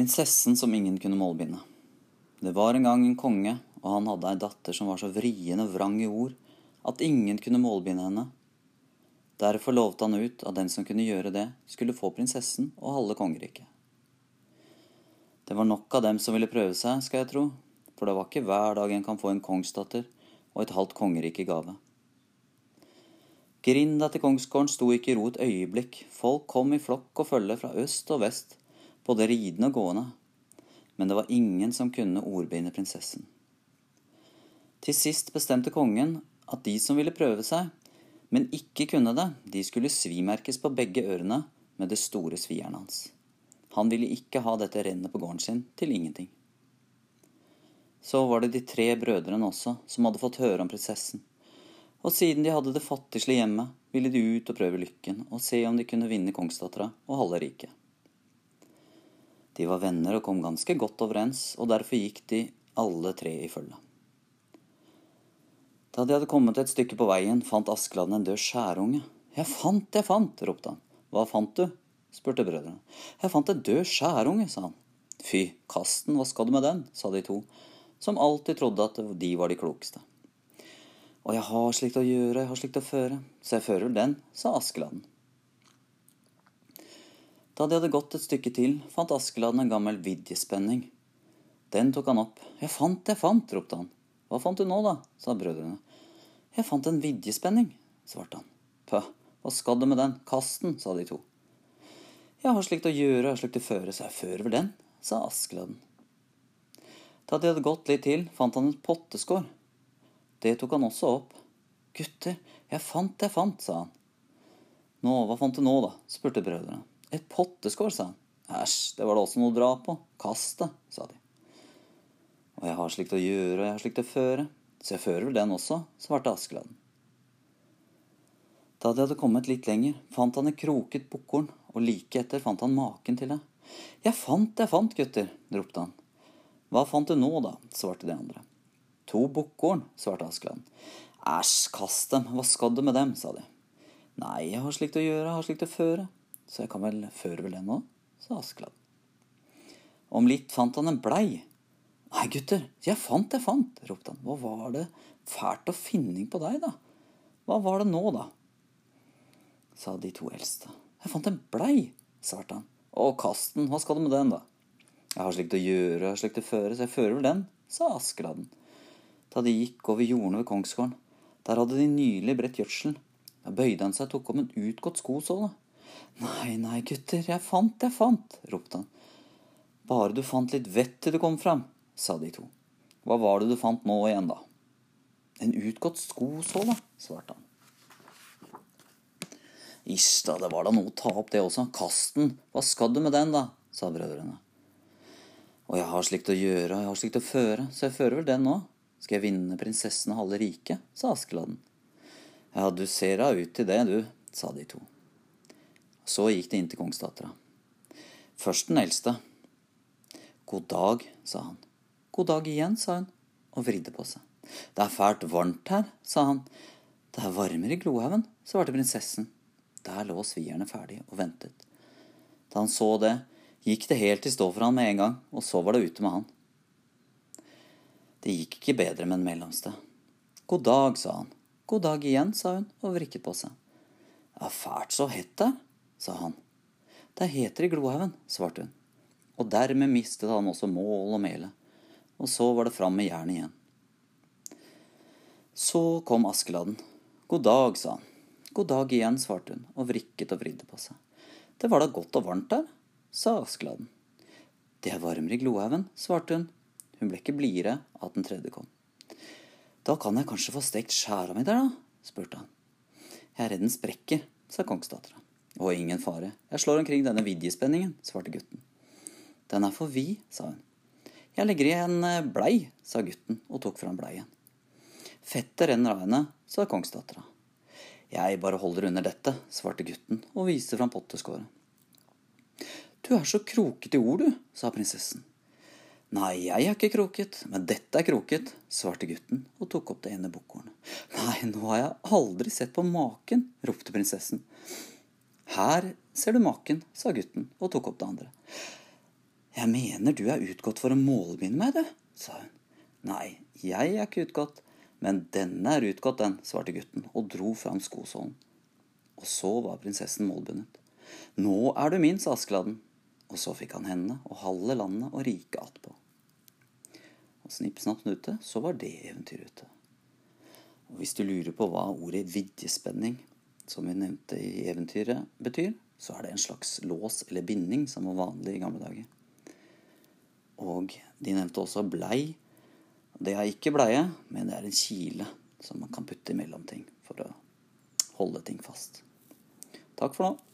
Prinsessen som ingen kunne målbinde. Det var en gang en konge, og han hadde ei datter som var så vrien og vrang i ord at ingen kunne målbinde henne. Derfor lovte han ut at den som kunne gjøre det, skulle få prinsessen og halve kongeriket. Det var nok av dem som ville prøve seg, skal jeg tro, for det var ikke hver dag en kan få en kongsdatter og et halvt kongerike i gave. Grinda til kongsgården sto ikke i ro et øyeblikk, folk kom i flokk og følge fra øst og vest, både ridende og gående, men det var ingen som kunne ordbinde prinsessen. Til sist bestemte kongen at de som ville prøve seg, men ikke kunne det, de skulle svimerkes på begge ørene med det store svijernet hans. Han ville ikke ha dette rennet på gården sin til ingenting. Så var det de tre brødrene også som hadde fått høre om prinsessen. Og siden de hadde det fattigslige hjemme, ville de ut og prøve lykken og se om de kunne vinne kongsdattera og halve riket. De var venner og kom ganske godt overens, og derfor gikk de alle tre i følge. Da de hadde kommet et stykke på veien, fant Askeladden en død skjærunge. Jeg fant, jeg fant, ropte han. Hva fant du? spurte brødrene. Jeg fant en død skjærunge, sa han. Fy, kast den, hva skal du med den? sa de to, som alltid trodde at de var de klokeste. Og jeg har slikt å gjøre, jeg har slikt å føre, så jeg fører den, sa Askeladden. Da de hadde gått et stykke til, fant Askeladden en gammel vidjespenning. Den tok han opp. Jeg fant, jeg fant, ropte han. Hva fant du nå, da? sa brødrene. Jeg fant en vidjespenning, svarte han. Pøh, hva skal du med den? Kast den, sa de to. Jeg har slikt å gjøre, jeg har slikt å føre, så jeg fører vel den, sa Askeladden. Da de hadde gått litt til, fant han et potteskår. Det tok han også opp. Gutter, jeg fant, jeg fant, sa han. Nå, hva fant du nå, da? spurte brødrene. Et potteskår, sa han. Æsj, det var da også noe å dra på. Kast det, sa de. Og jeg har slikt å gjøre, og jeg har slikt å føre, så jeg fører vel den også, svarte Askeladden. Da de hadde kommet litt lenger, fant han et kroket bukkhorn, og like etter fant han maken til det. Jeg fant, jeg fant, gutter, ropte han. Hva fant du nå, da? svarte de andre. To bukkhorn, svarte Askeladden. Æsj, kast dem, hva skal du med dem? sa de. Nei, jeg har slikt å gjøre, jeg har slikt å føre, så jeg kan vel føre vel den nå, sa Askeladd. Om litt fant han en blei. Nei, gutter, jeg fant, jeg fant, ropte han. Hva var det fælt å finning på deg, da? Hva var det nå, da? sa de to eldste. Jeg fant en blei, svarte han. Å, kast den, hva skal du med den, da? Jeg har slikt å gjøre, jeg har slikt å føre, så jeg fører vel den, sa Askeladden. Da de gikk over jordene ved kongsgården, der hadde de nylig bredt gjødselen. Da bøyde han seg og tok om en utgått skosåle. Nei, nei, gutter, jeg fant, jeg fant, ropte han. Bare du fant litt vett til du kom fram, sa de to. Hva var det du fant nå igjen, da? En utgått skosåle, svarte han. Ish da, det var da noe å ta opp det også. Kast den, hva skal du med den, da? sa brødrene. Og jeg har slikt å gjøre, og jeg har slikt å føre, så jeg fører vel den nå. Skal jeg vinne prinsessen og halve riket? sa Askeladden. Ja, du ser da ut til det, du, sa de to. Så gikk de inn til kongsdattera. Først den eldste. God dag, sa han. God dag igjen, sa hun, og vridde på seg. Det er fælt varmt her, sa han. Det er varmere i Glohaugen, svarte prinsessen. Der lå svierne ferdig og ventet. Da han så det, gikk det helt i stå for han med en gang, og så var det ute med han. Det gikk ikke bedre med den mellomste. God dag, sa han. God dag igjen, sa hun og vrikket på seg. Det er fælt så hett det sa han. Det er heter i Glohaugen, svarte hun. Og dermed mistet han også mål og mele. Og så var det fram med jernet igjen. Så kom Askeladden. God dag, sa han. God dag igjen, svarte hun og vrikket og vridde på seg. Det var da godt og varmt der, sa Askeladden. Det er varmere i Glohaugen, svarte hun. Hun ble ikke blidere av at den tredje kom. Da kan jeg kanskje få stekt skjæra mi der, da? spurte han. Jeg er redd den sprekker, sa kongsdattera. Å, ingen fare, jeg slår omkring denne vidjespenningen, svarte gutten. Den er for vid, sa hun. Jeg legger i en eh, blei, sa gutten og tok fram bleien. Fettet renner av henne, sa kongsdattera. Jeg bare holder under dette, svarte gutten og viste fram potteskåret. Du er så kroket i ord, du, sa prinsessen. Nei, jeg er ikke kroket, men dette er kroket, svarte gutten og tok opp det ene bukkhornet. Nei, nå har jeg aldri sett på maken, ropte prinsessen. Her ser du maken, sa gutten og tok opp det andre. Jeg mener du er utgått for å målbinde meg, du, sa hun. Nei, jeg er ikke utgått, men denne er utgått, den, svarte gutten og dro fram skosålen. Og så var prinsessen målbundet. Nå er du min, sa Askeladden, og så fikk han henne og halve landet og riket attpå. Og snipp, snapp, snute, så var det eventyret ute. Og hvis du lurer på hva ordet vidjespenning, som vi nevnte i eventyret, betyr, så er det en slags lås eller binding som var vanlig i gamle dager. Og de nevnte også blei. Det er ikke bleie, men det er en kile som man kan putte imellom ting for å holde ting fast. Takk for nå.